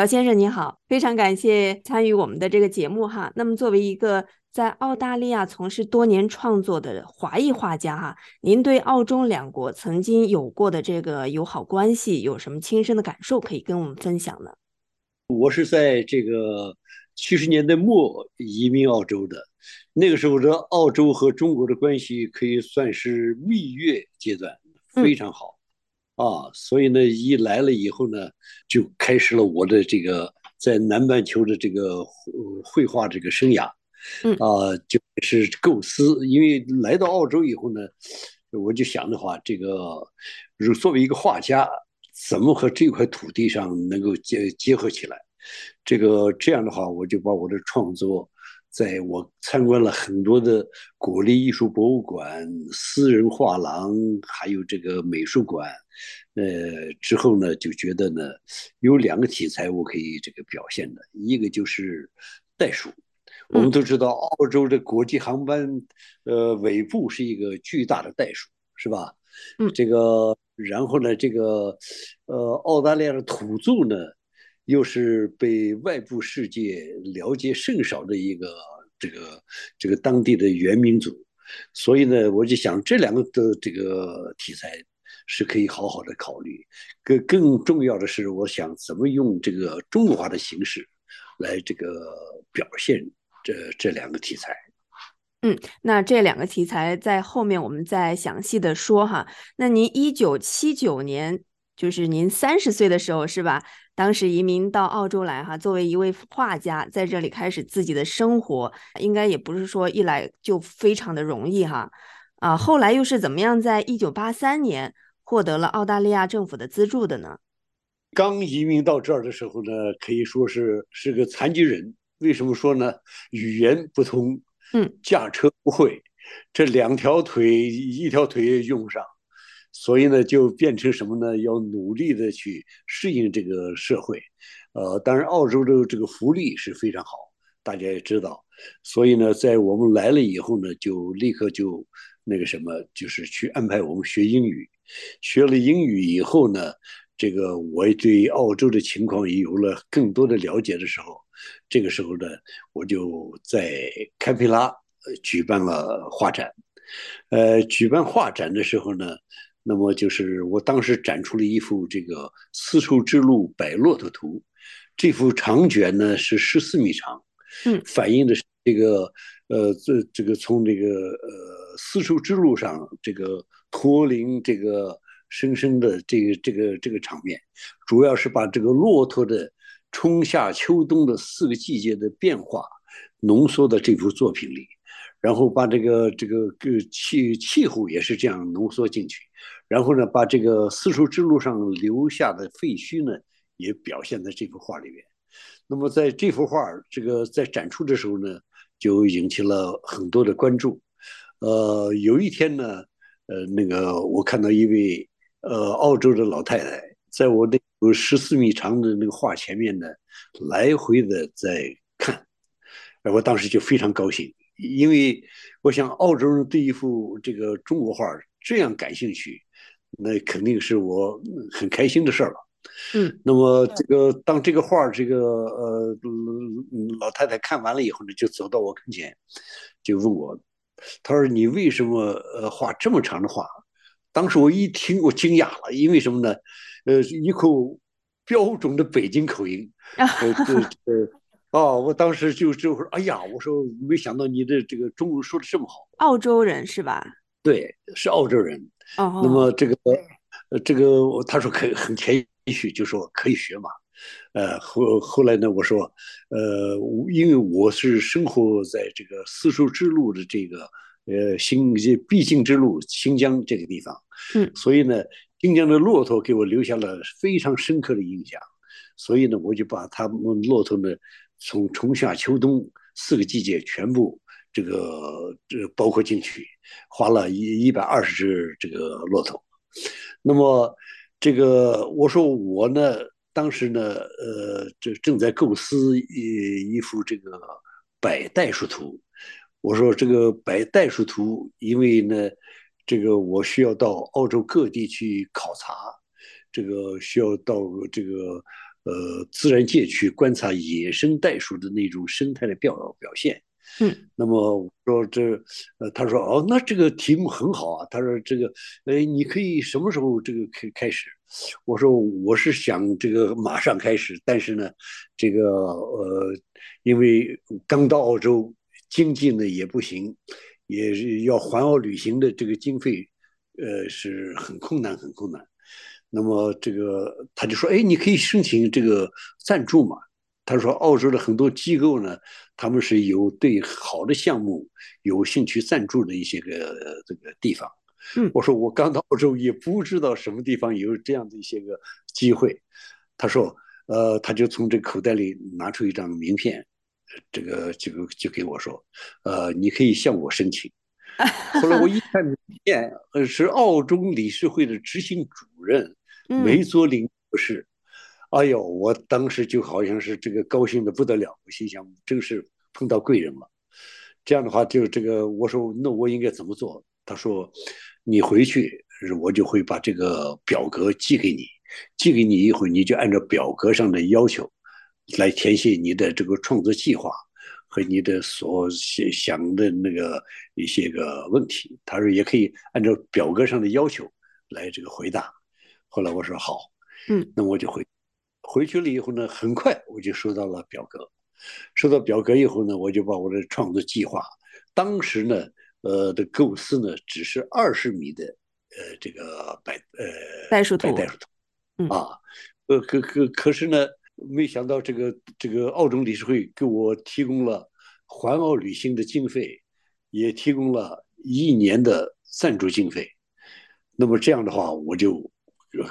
姚先生您好，非常感谢参与我们的这个节目哈。那么作为一个在澳大利亚从事多年创作的华裔画家哈，您对澳中两国曾经有过的这个友好关系有什么亲身的感受可以跟我们分享呢？我是在这个七十年代末移民澳洲的，那个时候的澳洲和中国的关系可以算是蜜月阶段，非常好。啊，所以呢，一来了以后呢，就开始了我的这个在南半球的这个绘画这个生涯，啊，就是构思。因为来到澳洲以后呢，我就想的话，这个如作为一个画家，怎么和这块土地上能够结结合起来？这个这样的话，我就把我的创作。在我参观了很多的国立艺术博物馆、私人画廊，还有这个美术馆，呃，之后呢，就觉得呢，有两个题材我可以这个表现的，一个就是袋鼠。我们都知道，澳洲的国际航班，呃，尾部是一个巨大的袋鼠，是吧？嗯，这个，然后呢，这个，呃，澳大利亚的土著呢？又是被外部世界了解甚少的一个这个这个当地的原民族，所以呢，我就想这两个的这个题材是可以好好的考虑。更更重要的是，我想怎么用这个中国化的形式来这个表现这这两个题材。嗯，那这两个题材在后面我们再详细的说哈。那您一九七九年。就是您三十岁的时候是吧？当时移民到澳洲来哈，作为一位画家，在这里开始自己的生活，应该也不是说一来就非常的容易哈。啊，后来又是怎么样，在一九八三年获得了澳大利亚政府的资助的呢？刚移民到这儿的时候呢，可以说是是个残疾人。为什么说呢？语言不通，嗯，驾车不会，这两条腿一条腿也用不上。所以呢，就变成什么呢？要努力的去适应这个社会，呃，当然澳洲的这个福利是非常好，大家也知道。所以呢，在我们来了以后呢，就立刻就那个什么，就是去安排我们学英语。学了英语以后呢，这个我对澳洲的情况也有了更多的了解的时候，这个时候呢，我就在堪培拉举办了画展。呃，举办画展的时候呢。那么就是我当时展出了一幅这个丝绸之路摆骆驼图，这幅长卷呢是十四米长，嗯，反映的是这个呃这这个从这个呃丝绸之路上这个驼铃这个声声的这个这个这个场面，主要是把这个骆驼的春夏秋冬的四个季节的变化浓缩到这幅作品里。然后把这个这个个气气候也是这样浓缩进去，然后呢，把这个丝绸之路上留下的废墟呢，也表现在这幅画里面。那么在这幅画这个在展出的时候呢，就引起了很多的关注。呃，有一天呢，呃，那个我看到一位呃澳洲的老太太，在我那个十四米长的那个画前面呢，来回的在看，而我当时就非常高兴。因为我想，澳洲人对一幅这个中国画这样感兴趣，那肯定是我很开心的事儿了。嗯，那么这个当这个画这个呃老太太看完了以后呢，就走到我跟前，就问我，她说：“你为什么呃画这么长的画？”当时我一听，我惊讶了，因为什么呢？呃，一口标准的北京口音，呃，这这。哦，我当时就就说，哎呀，我说没想到你的这个中文说的这么好。澳洲人是吧？对，是澳洲人。哦。那么这个，呃，这个他说可以很谦虚，就说可以学嘛。呃，后后来呢，我说，呃，因为我是生活在这个丝绸之路的这个呃新必经之路新疆这个地方，嗯，所以呢，新疆的骆驼给我留下了非常深刻的印象，所以呢，我就把他们骆驼呢。从春夏秋冬四个季节全部这个这包括进去，花了一一百二十只这个骆驼。那么这个我说我呢，当时呢，呃，这正在构思一一幅这个摆袋鼠图。我说这个摆袋鼠图，因为呢，这个我需要到澳洲各地去考察，这个需要到这个。呃自然界去观察野生袋鼠的那种生态的表表现。嗯，那么我说这，呃，他说哦，那这个题目很好啊。他说这个，哎，你可以什么时候这个开开始？我说我是想这个马上开始，但是呢，这个呃，因为刚到澳洲，经济呢也不行，也是要环澳旅行的这个经费，呃，是很困难，很困难。那么这个他就说，哎，你可以申请这个赞助嘛。他说，澳洲的很多机构呢，他们是有对好的项目有兴趣赞助的一些个这个地方。嗯，我说我刚到澳洲也不知道什么地方有这样的一些个机会。他说，呃，他就从这口袋里拿出一张名片，这个就就给我说，呃，你可以向我申请。后来我一看名片，呃，是澳洲理事会的执行主任梅佐林博士。哎呦，我当时就好像是这个高兴的不得了，我心想真是碰到贵人了。这样的话，就这个我说那我应该怎么做？他说你回去，我就会把这个表格寄给你，寄给你一会儿，你就按照表格上的要求来填写你的这个创作计划和你的所想的那个一些个问题。他说也可以按照表格上的要求来这个回答。后来我说好，嗯，那我就回。回去了以后呢，很快我就收到了表格，收到表格以后呢，我就把我的创作计划，当时呢，呃的构思呢，只是二十米的，呃，这个白呃袋鼠图，袋鼠图，啊，呃可可可是呢，没想到这个这个澳洲理事会给我提供了环澳旅行的经费，也提供了一年的赞助经费，那么这样的话，我就。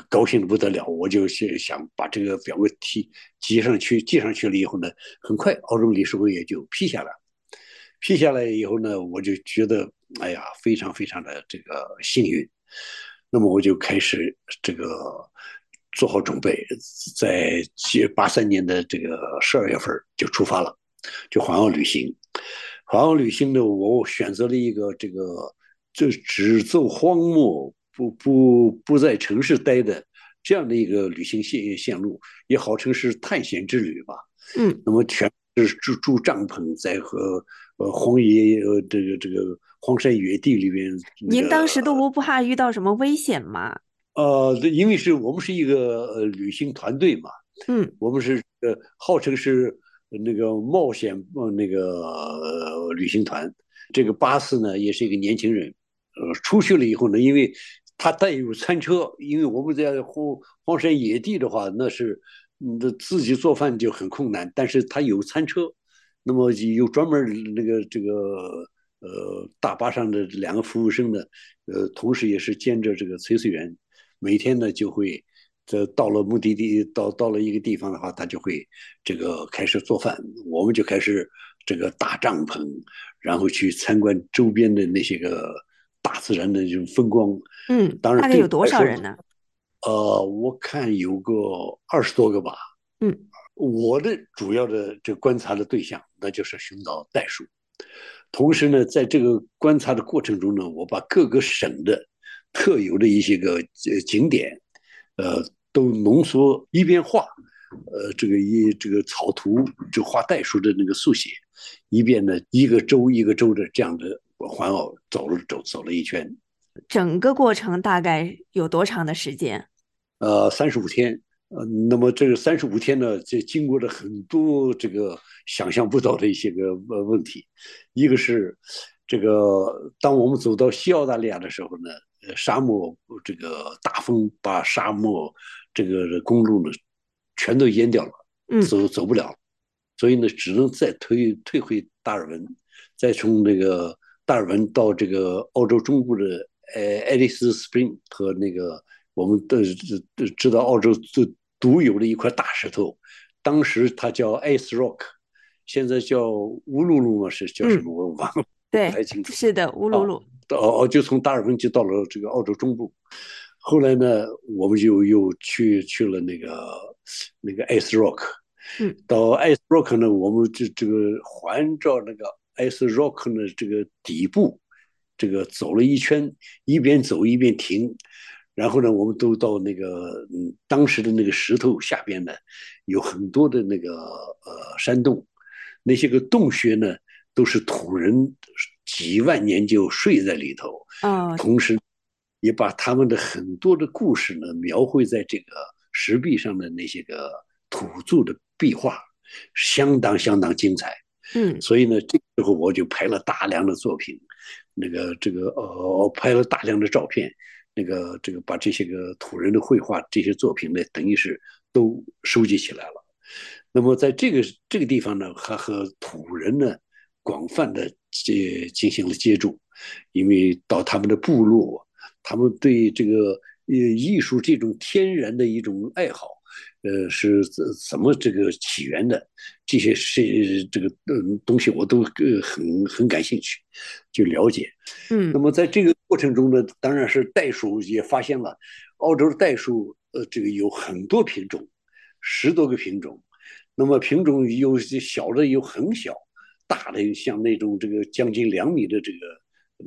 高兴的不得了，我就想想把这个表格提寄上去，寄上去了以后呢，很快澳洲理事会也就批下来。批下来以后呢，我就觉得哎呀，非常非常的这个幸运。那么我就开始这个做好准备，在八三年的这个十二月份就出发了，就环澳旅行。环澳旅行呢，我选择了一个这个就只走荒漠。不不不在城市待的这样的一个旅行线线路，也号称是探险之旅吧。嗯，那么全是住住帐篷，在和呃荒野呃这个这个荒山野地里边。您当时都不不怕遇到什么危险吗？呃，因为是我们是一个呃旅行团队嘛。嗯，我们是呃号称是那个冒险呃那个旅行团。这个巴斯呢也是一个年轻人，呃出去了以后呢，因为。他带有餐车，因为我们在荒荒山野地的话，那是嗯，自己做饭就很困难。但是他有餐车，那么有专门那个这个呃大巴上的两个服务生呢，呃，同时也是兼着这个炊事员，每天呢就会这到了目的地，到到了一个地方的话，他就会这个开始做饭，我们就开始这个搭帐篷，然后去参观周边的那些个。大自然的这种风光，嗯，当然大概有多少人呢？呃，我看有个二十多个吧。嗯，我的主要的这观察的对象，那就是寻找袋鼠。同时呢，在这个观察的过程中呢，我把各个省的特有的一些个呃景点，呃，都浓缩一边画，呃，这个一这个草图就画袋鼠的那个速写，一边呢一个州一个州的这样的。我环澳走了走走了一圈，整个过程大概有多长的时间？呃，三十五天。呃，那么这个三十五天呢，就经过了很多这个想象不到的一些个呃问题。一个是这个，当我们走到西澳大利亚的时候呢，呃，沙漠这个大风把沙漠这个公路呢全都淹掉了，走走不了，所以呢，只能再退退回达尔文，再从那个。达尔文到这个澳洲中部的呃爱丽丝 Spring 和那个我们的知道澳洲最独有的一块大石头，当时它叫 Ice Rock，现在叫乌鲁鲁嘛是叫什么我忘了，对。是的，乌鲁鲁。哦哦，就从达尔文就到了这个澳洲中部，后来呢，我们就又去去了那个那个 Ice Rock，嗯，到 Ice Rock 呢，我们就这个环照那个。Ice Rock 呢，这个底部，这个走了一圈，一边走一边停，然后呢，我们都到那个嗯，当时的那个石头下边呢，有很多的那个呃山洞，那些个洞穴呢，都是土人几万年就睡在里头。哦，同时，也把他们的很多的故事呢，描绘在这个石壁上的那些个土著的壁画，相当相当精彩。嗯，所以呢，这个时候我就拍了大量的作品，那个这个呃，拍了大量的照片。那个这个把这些个土人的绘画这些作品呢，等于是都收集起来了。那么在这个这个地方呢，还和土人呢广泛的接进行了接触，因为到他们的部落，他们对这个呃艺术这种天然的一种爱好。呃，是怎怎么这个起源的？这些是这个嗯东西，我都呃很很感兴趣，就了解。嗯，那么在这个过程中呢，当然是袋鼠也发现了，澳洲的袋鼠呃这个有很多品种，十多个品种。那么品种有小的有很小，大的像那种这个将近两米的这个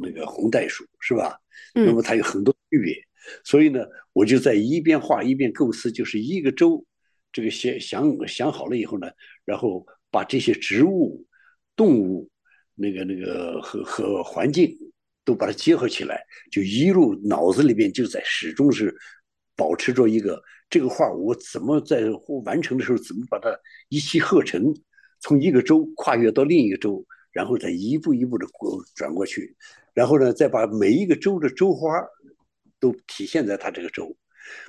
那个红袋鼠是吧？嗯，那么它有很多区别。所以呢，我就在一边画一边构思，就是一个州，这个想想想好了以后呢，然后把这些植物、动物，那个那个和和环境都把它结合起来，就一路脑子里边就在始终是保持着一个这个画，我怎么在完成的时候怎么把它一气呵成，从一个州跨越到另一个州，然后再一步一步的过转过去，然后呢，再把每一个州的州花。都体现在它这个州，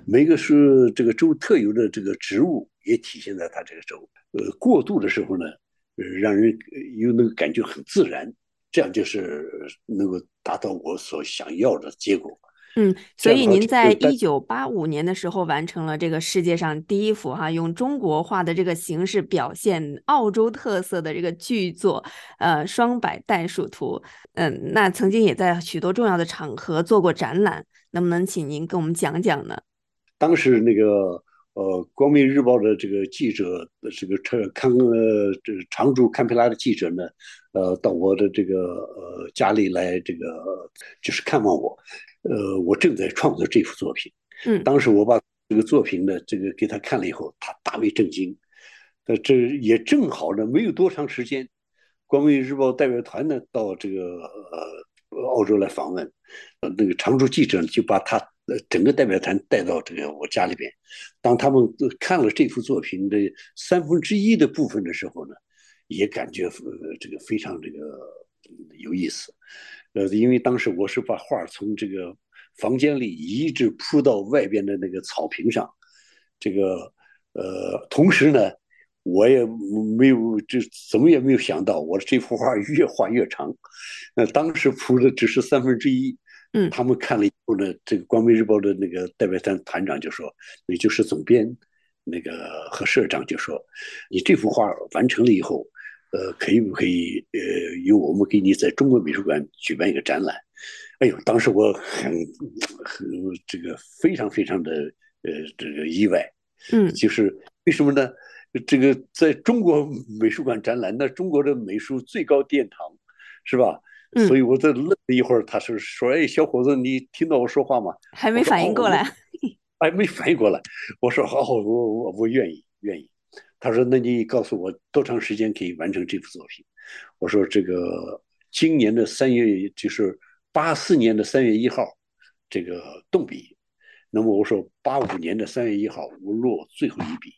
每个是这个州特有的这个植物也体现在它这个州。呃，过渡的时候呢，让人有那个感觉很自然，这样就是能够达到我所想要的结果。嗯，所以您在一九八五年的时候完成了这个世界上第一幅哈用中国画的这个形式表现澳洲特色的这个巨作，呃，双百袋鼠图。嗯，那曾经也在许多重要的场合做过展览。能不能请您跟我们讲讲呢？当时那个呃，《光明日报》的这个记者，这个看看呃，这常驻堪培拉的记者呢，呃，到我的这个呃家里来，这个就是看望我。呃，我正在创作这幅作品。嗯，当时我把这个作品呢，这个给他看了以后，他大为震惊。呃，这也正好呢，没有多长时间，《光明日报》代表团呢到这个呃。澳洲来访问，呃，那个常驻记者就把他呃整个代表团带到这个我家里边。当他们看了这幅作品的三分之一的部分的时候呢，也感觉呃这个非常这个有意思。呃，因为当时我是把画从这个房间里一直铺到外边的那个草坪上，这个呃，同时呢。我也没有，这怎么也没有想到，我的这幅画越画越长。那当时铺的只是三分之一。嗯，他们看了以后呢，这个《光明日报》的那个代表团团长就说：“也就是总编，那个和社长就说，你这幅画完成了以后，呃，可以不可以呃，由我们给你在中国美术馆举办一个展览？”哎呦，当时我很很这个非常非常的呃这个意外。嗯，就是为什么呢？这个在中国美术馆展览，那中国的美术最高殿堂，是吧？所以我在愣了一会儿，他是说：“哎，小伙子，你听到我说话吗？”还没反应过来，还没反应过来。我说：“好，我我我愿意，愿意。”他说：“那你告诉我多长时间可以完成这幅作品？”我说：“这个今年的三月，就是八四年的三月一号，这个动笔。那么我说八五年的三月一号，我落最后一笔。”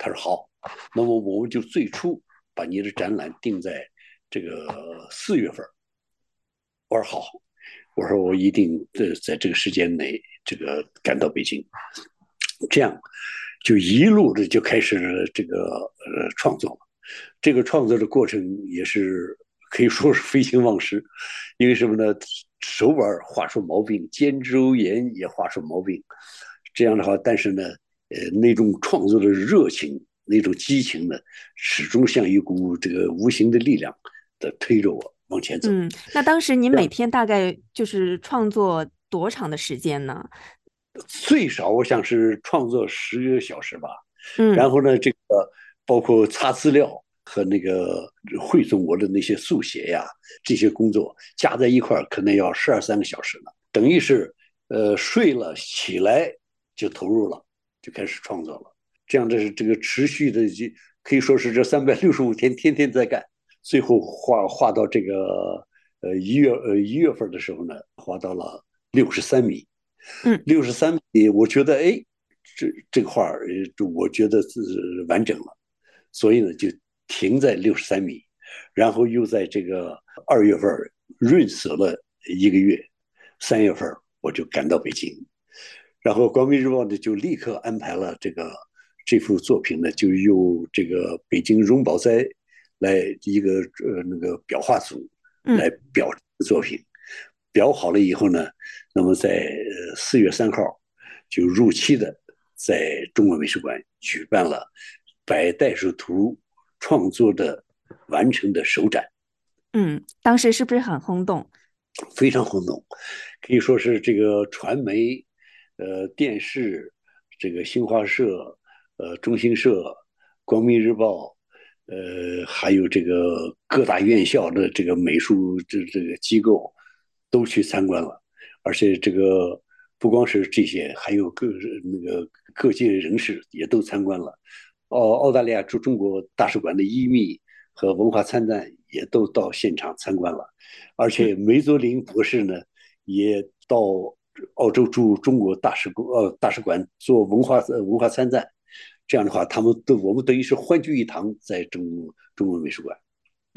他说好，那么我们就最初把你的展览定在这个四月份。我说好，我说我一定在在这个时间内这个赶到北京，这样就一路的就开始这个呃创作了。这个创作的过程也是可以说是废寝忘食，因为什么呢？手腕画出毛病，肩周炎也画出毛病。这样的话，但是呢。呃，那种创作的热情，那种激情呢，始终像一股这个无形的力量在推着我往前走。嗯，那当时您每天大概就是创作多长的时间呢？最少我想是创作十个小时吧。嗯，然后呢，这个包括查资料和那个汇总我的那些速写呀，这些工作加在一块儿，可能要十二三个小时呢。等于是呃，睡了起来就投入了，就开始创作了。这样的是这个持续的，就可以说是这三百六十五天天天在干。最后画画到这个呃一月呃一月份的时候呢，画到了六十三米。嗯，六十三米，我觉得哎，这这个画儿，我觉得是完整了，所以呢就停在六十三米，然后又在这个二月份润色了一个月，三月份我就赶到北京，然后《光明日报》呢就立刻安排了这个这幅作品呢，就由这个北京荣宝斋来一个呃那个裱画组来裱作品，裱好了以后呢，那么在四月三号就如期的在中国美术馆举办了《白袋鼠图》创作的完成的首展。嗯，当时是不是很轰动？非常轰动，可以说是这个传媒、呃电视、这个新华社、呃中新社、光明日报，呃还有这个各大院校的这个美术这这个机构都去参观了，而且这个不光是这些，还有各那个各界人士也都参观了。澳澳大利亚驻中国大使馆的一秘和文化参赞也都到现场参观了。而且梅佐林博士呢，也到澳洲驻中国大使馆呃大使馆做文化文化参赞，这样的话，他们都我们等于是欢聚一堂，在中中国美术馆。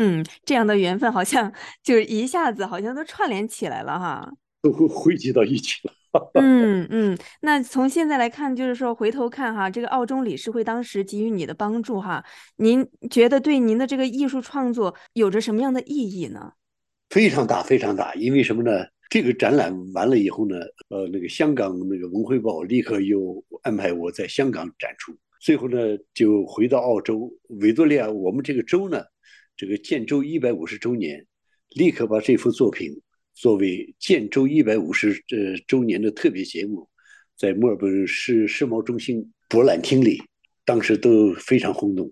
嗯，这样的缘分好像就是一下子好像都串联起来了哈，都会汇集到一起了。嗯嗯，那从现在来看，就是说回头看哈，这个澳中理事会当时给予你的帮助哈，您觉得对您的这个艺术创作有着什么样的意义呢？非常大，非常大，因为什么呢？这个展览完了以后呢，呃，那个香港那个文汇报立刻又安排我在香港展出，最后呢就回到澳洲维多利亚，我们这个州呢，这个建州一百五十周年，立刻把这幅作品作为建州一百五十呃周年的特别节目，在墨尔本市世贸中心博览厅里，当时都非常轰动。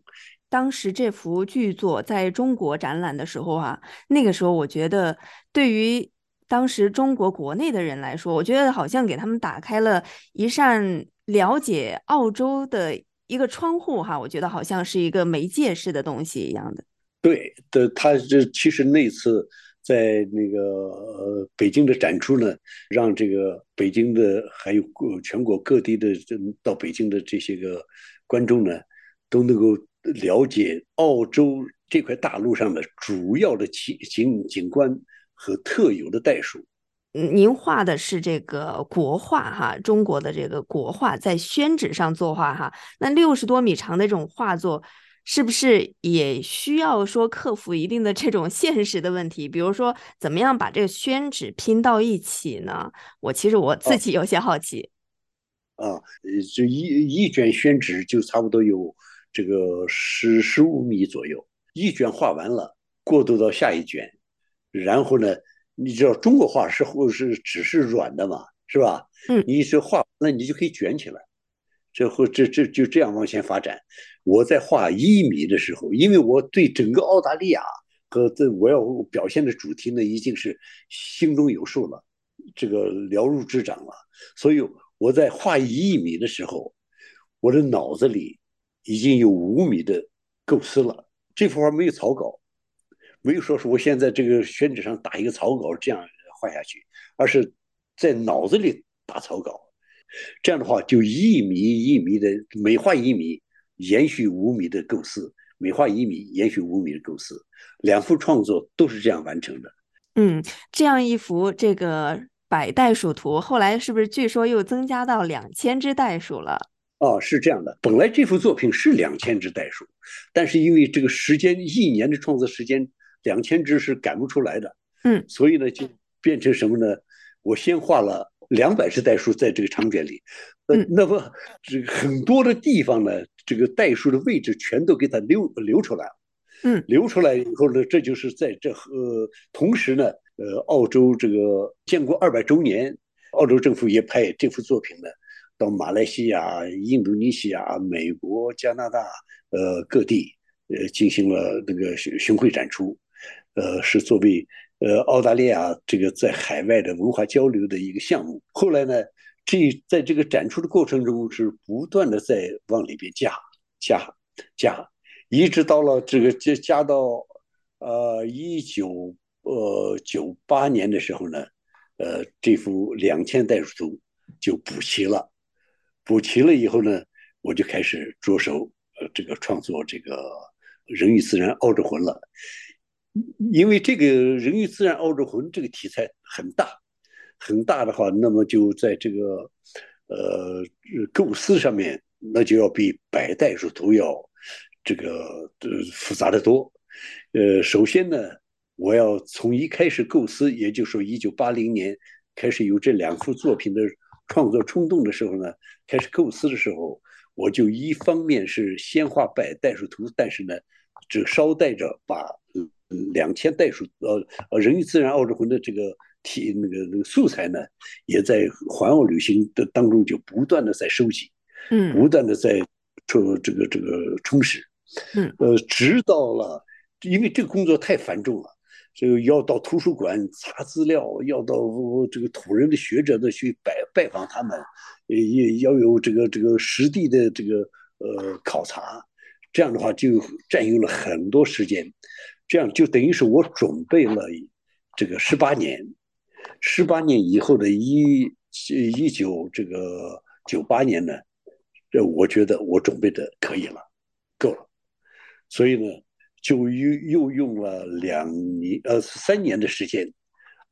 当时这幅巨作在中国展览的时候啊，那个时候我觉得，对于当时中国国内的人来说，我觉得好像给他们打开了一扇了解澳洲的一个窗户哈。我觉得好像是一个媒介式的东西一样的。对的，他这其实那次在那个北京的展出呢，让这个北京的还有全国各地的到北京的这些个观众呢，都能够。了解澳洲这块大陆上的主要的景景景观和特有的袋鼠。您画的是这个国画哈，中国的这个国画在宣纸上作画哈。那六十多米长的这种画作，是不是也需要说克服一定的这种现实的问题？比如说，怎么样把这个宣纸拼到一起呢？我其实我自己有些好奇。啊，就一一卷宣纸就差不多有。这个十十五米左右，一卷画完了，过渡到下一卷，然后呢，你知道中国画是或是纸是软的嘛，是吧？嗯，你是画，那你就可以卷起来，这后这这就这样往前发展。我在画一米的时候，因为我对整个澳大利亚和这我要表现的主题呢，已经是心中有数了，这个了如指掌了。所以我在画一米的时候，我的脑子里。已经有五米的构思了，这幅画没有草稿，没有说是我现在这个宣纸上打一个草稿这样画下去，而是在脑子里打草稿，这样的话就一米一米的每画一米延续五米的构思，每画一米延续五米的构思，两幅创作都是这样完成的。嗯，这样一幅这个百袋鼠图，后来是不是据说又增加到两千只袋鼠了？哦，是这样的。本来这幅作品是两千只袋鼠，但是因为这个时间一年的创作时间，两千只是赶不出来的。嗯，所以呢，就变成什么呢？我先画了两百只袋鼠在这个长卷里。嗯，那么这很多的地方呢，这个袋鼠的位置全都给它留留出来了。嗯，留出来以后呢，这就是在这呃，同时呢，呃，澳洲这个建国二百周年，澳洲政府也派这幅作品呢。到马来西亚、印度尼西亚、美国、加拿大，呃，各地，呃，进行了那个巡巡回展出，呃，是作为呃澳大利亚这个在海外的文化交流的一个项目。后来呢，这在这个展出的过程中是不断的在往里边加加加，一直到了这个加加到呃一九呃九八年的时候呢，呃这幅两千代数图就补齐了，补齐了以后呢，我就开始着手呃这个创作这个。人与自然澳之魂了，因为这个人与自然澳洲魂这个题材很大，很大的话，那么就在这个呃构思上面，那就要比百代数图要这个呃复杂的多。呃，首先呢，我要从一开始构思，也就是说一九八零年开始有这两幅作品的创作冲动的时候呢，开始构思的时候，我就一方面是先画百代数图，但是呢。只捎带着把两千袋鼠呃呃人与自然奥之魂的这个题那个那个素材呢，也在环澳旅行的当中就不断的在收集，嗯，不断的在充这个这个充实，嗯，呃，直到了，因为这个工作太繁重了，这个要到图书馆查资料，要到这个土人的学者的去拜拜访他们，也要有这个这个实地的这个呃考察。这样的话就占用了很多时间，这样就等于是我准备了这个十八年，十八年以后的一一九这个九八年呢，这我觉得我准备的可以了，够了，所以呢，就又又用了两年呃三年的时间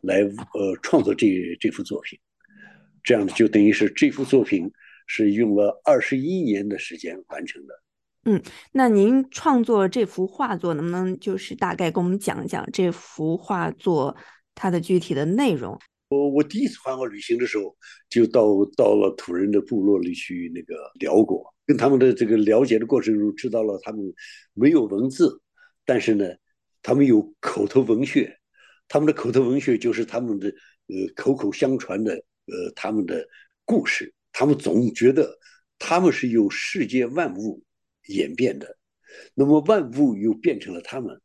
来呃创作这这幅作品，这样就等于是这幅作品是用了二十一年的时间完成的。嗯，那您创作这幅画作，能不能就是大概跟我们讲一讲这幅画作它的具体的内容？我我第一次环澳旅行的时候，就到到了土人的部落里去那个聊过，跟他们的这个了解的过程中，知道了他们没有文字，但是呢，他们有口头文学，他们的口头文学就是他们的呃口口相传的呃他们的故事，他们总觉得他们是有世界万物。演变的，那么万物又变成了他们，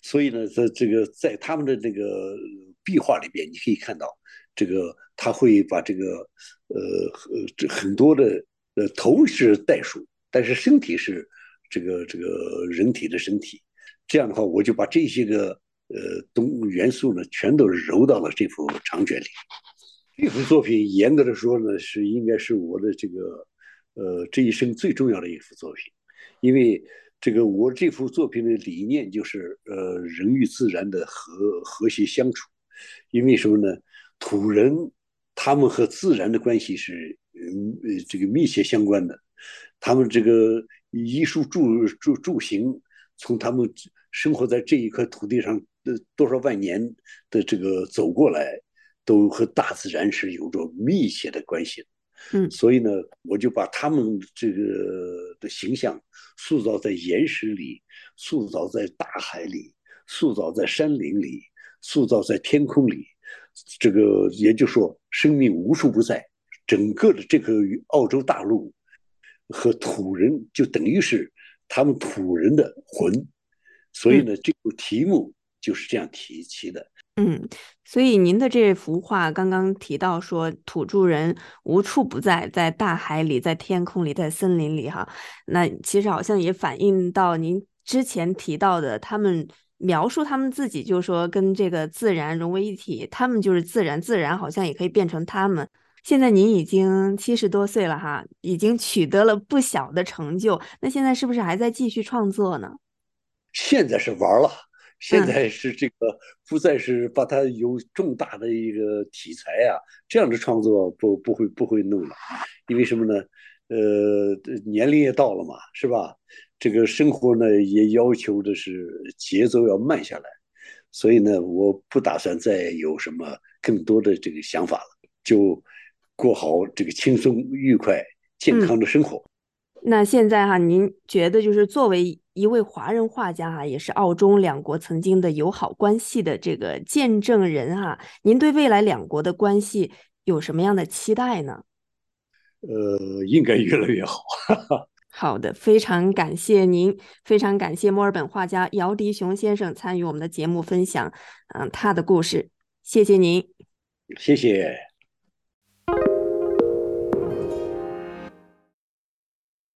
所以呢，在这个在他们的这个壁画里边，你可以看到，这个他会把这个呃呃这很多的呃头是袋鼠，但是身体是这个这个人体的身体，这样的话，我就把这些个呃东元素呢，全都揉到了这幅长卷里。这幅作品严格的说呢，是应该是我的这个呃这一生最重要的一幅作品。因为这个，我这幅作品的理念就是，呃，人与自然的和和谐相处。因为什么呢？土人他们和自然的关系是，嗯，这个密切相关的。他们这个衣食住住住行，从他们生活在这一块土地上的多少万年的这个走过来，都和大自然是有着密切的关系。嗯，所以呢，我就把他们这个的形象塑造在岩石里，塑造在大海里，塑造在山林里，塑造在天空里。这个也就是说，生命无处不在。整个的这个澳洲大陆和土人，就等于是他们土人的魂。所以呢，这个题目就是这样提起的。嗯，所以您的这幅画刚刚提到说土著人无处不在，在大海里，在天空里，在森林里，哈，那其实好像也反映到您之前提到的，他们描述他们自己，就是说跟这个自然融为一体，他们就是自然，自然好像也可以变成他们。现在您已经七十多岁了，哈，已经取得了不小的成就，那现在是不是还在继续创作呢？现在是玩了。现在是这个不再是把它有重大的一个题材啊，这样的创作不不会不会弄了，因为什么呢？呃，年龄也到了嘛，是吧？这个生活呢也要求的是节奏要慢下来，所以呢，我不打算再有什么更多的这个想法了，就过好这个轻松愉快健康的生活。那现在哈，您觉得就是作为一位华人画家哈，也是澳中两国曾经的友好关系的这个见证人哈，您对未来两国的关系有什么样的期待呢？呃，应该越来越好。好的，非常感谢您，非常感谢墨尔本画家姚迪雄先生参与我们的节目分享，嗯，他的故事，谢谢您，谢谢。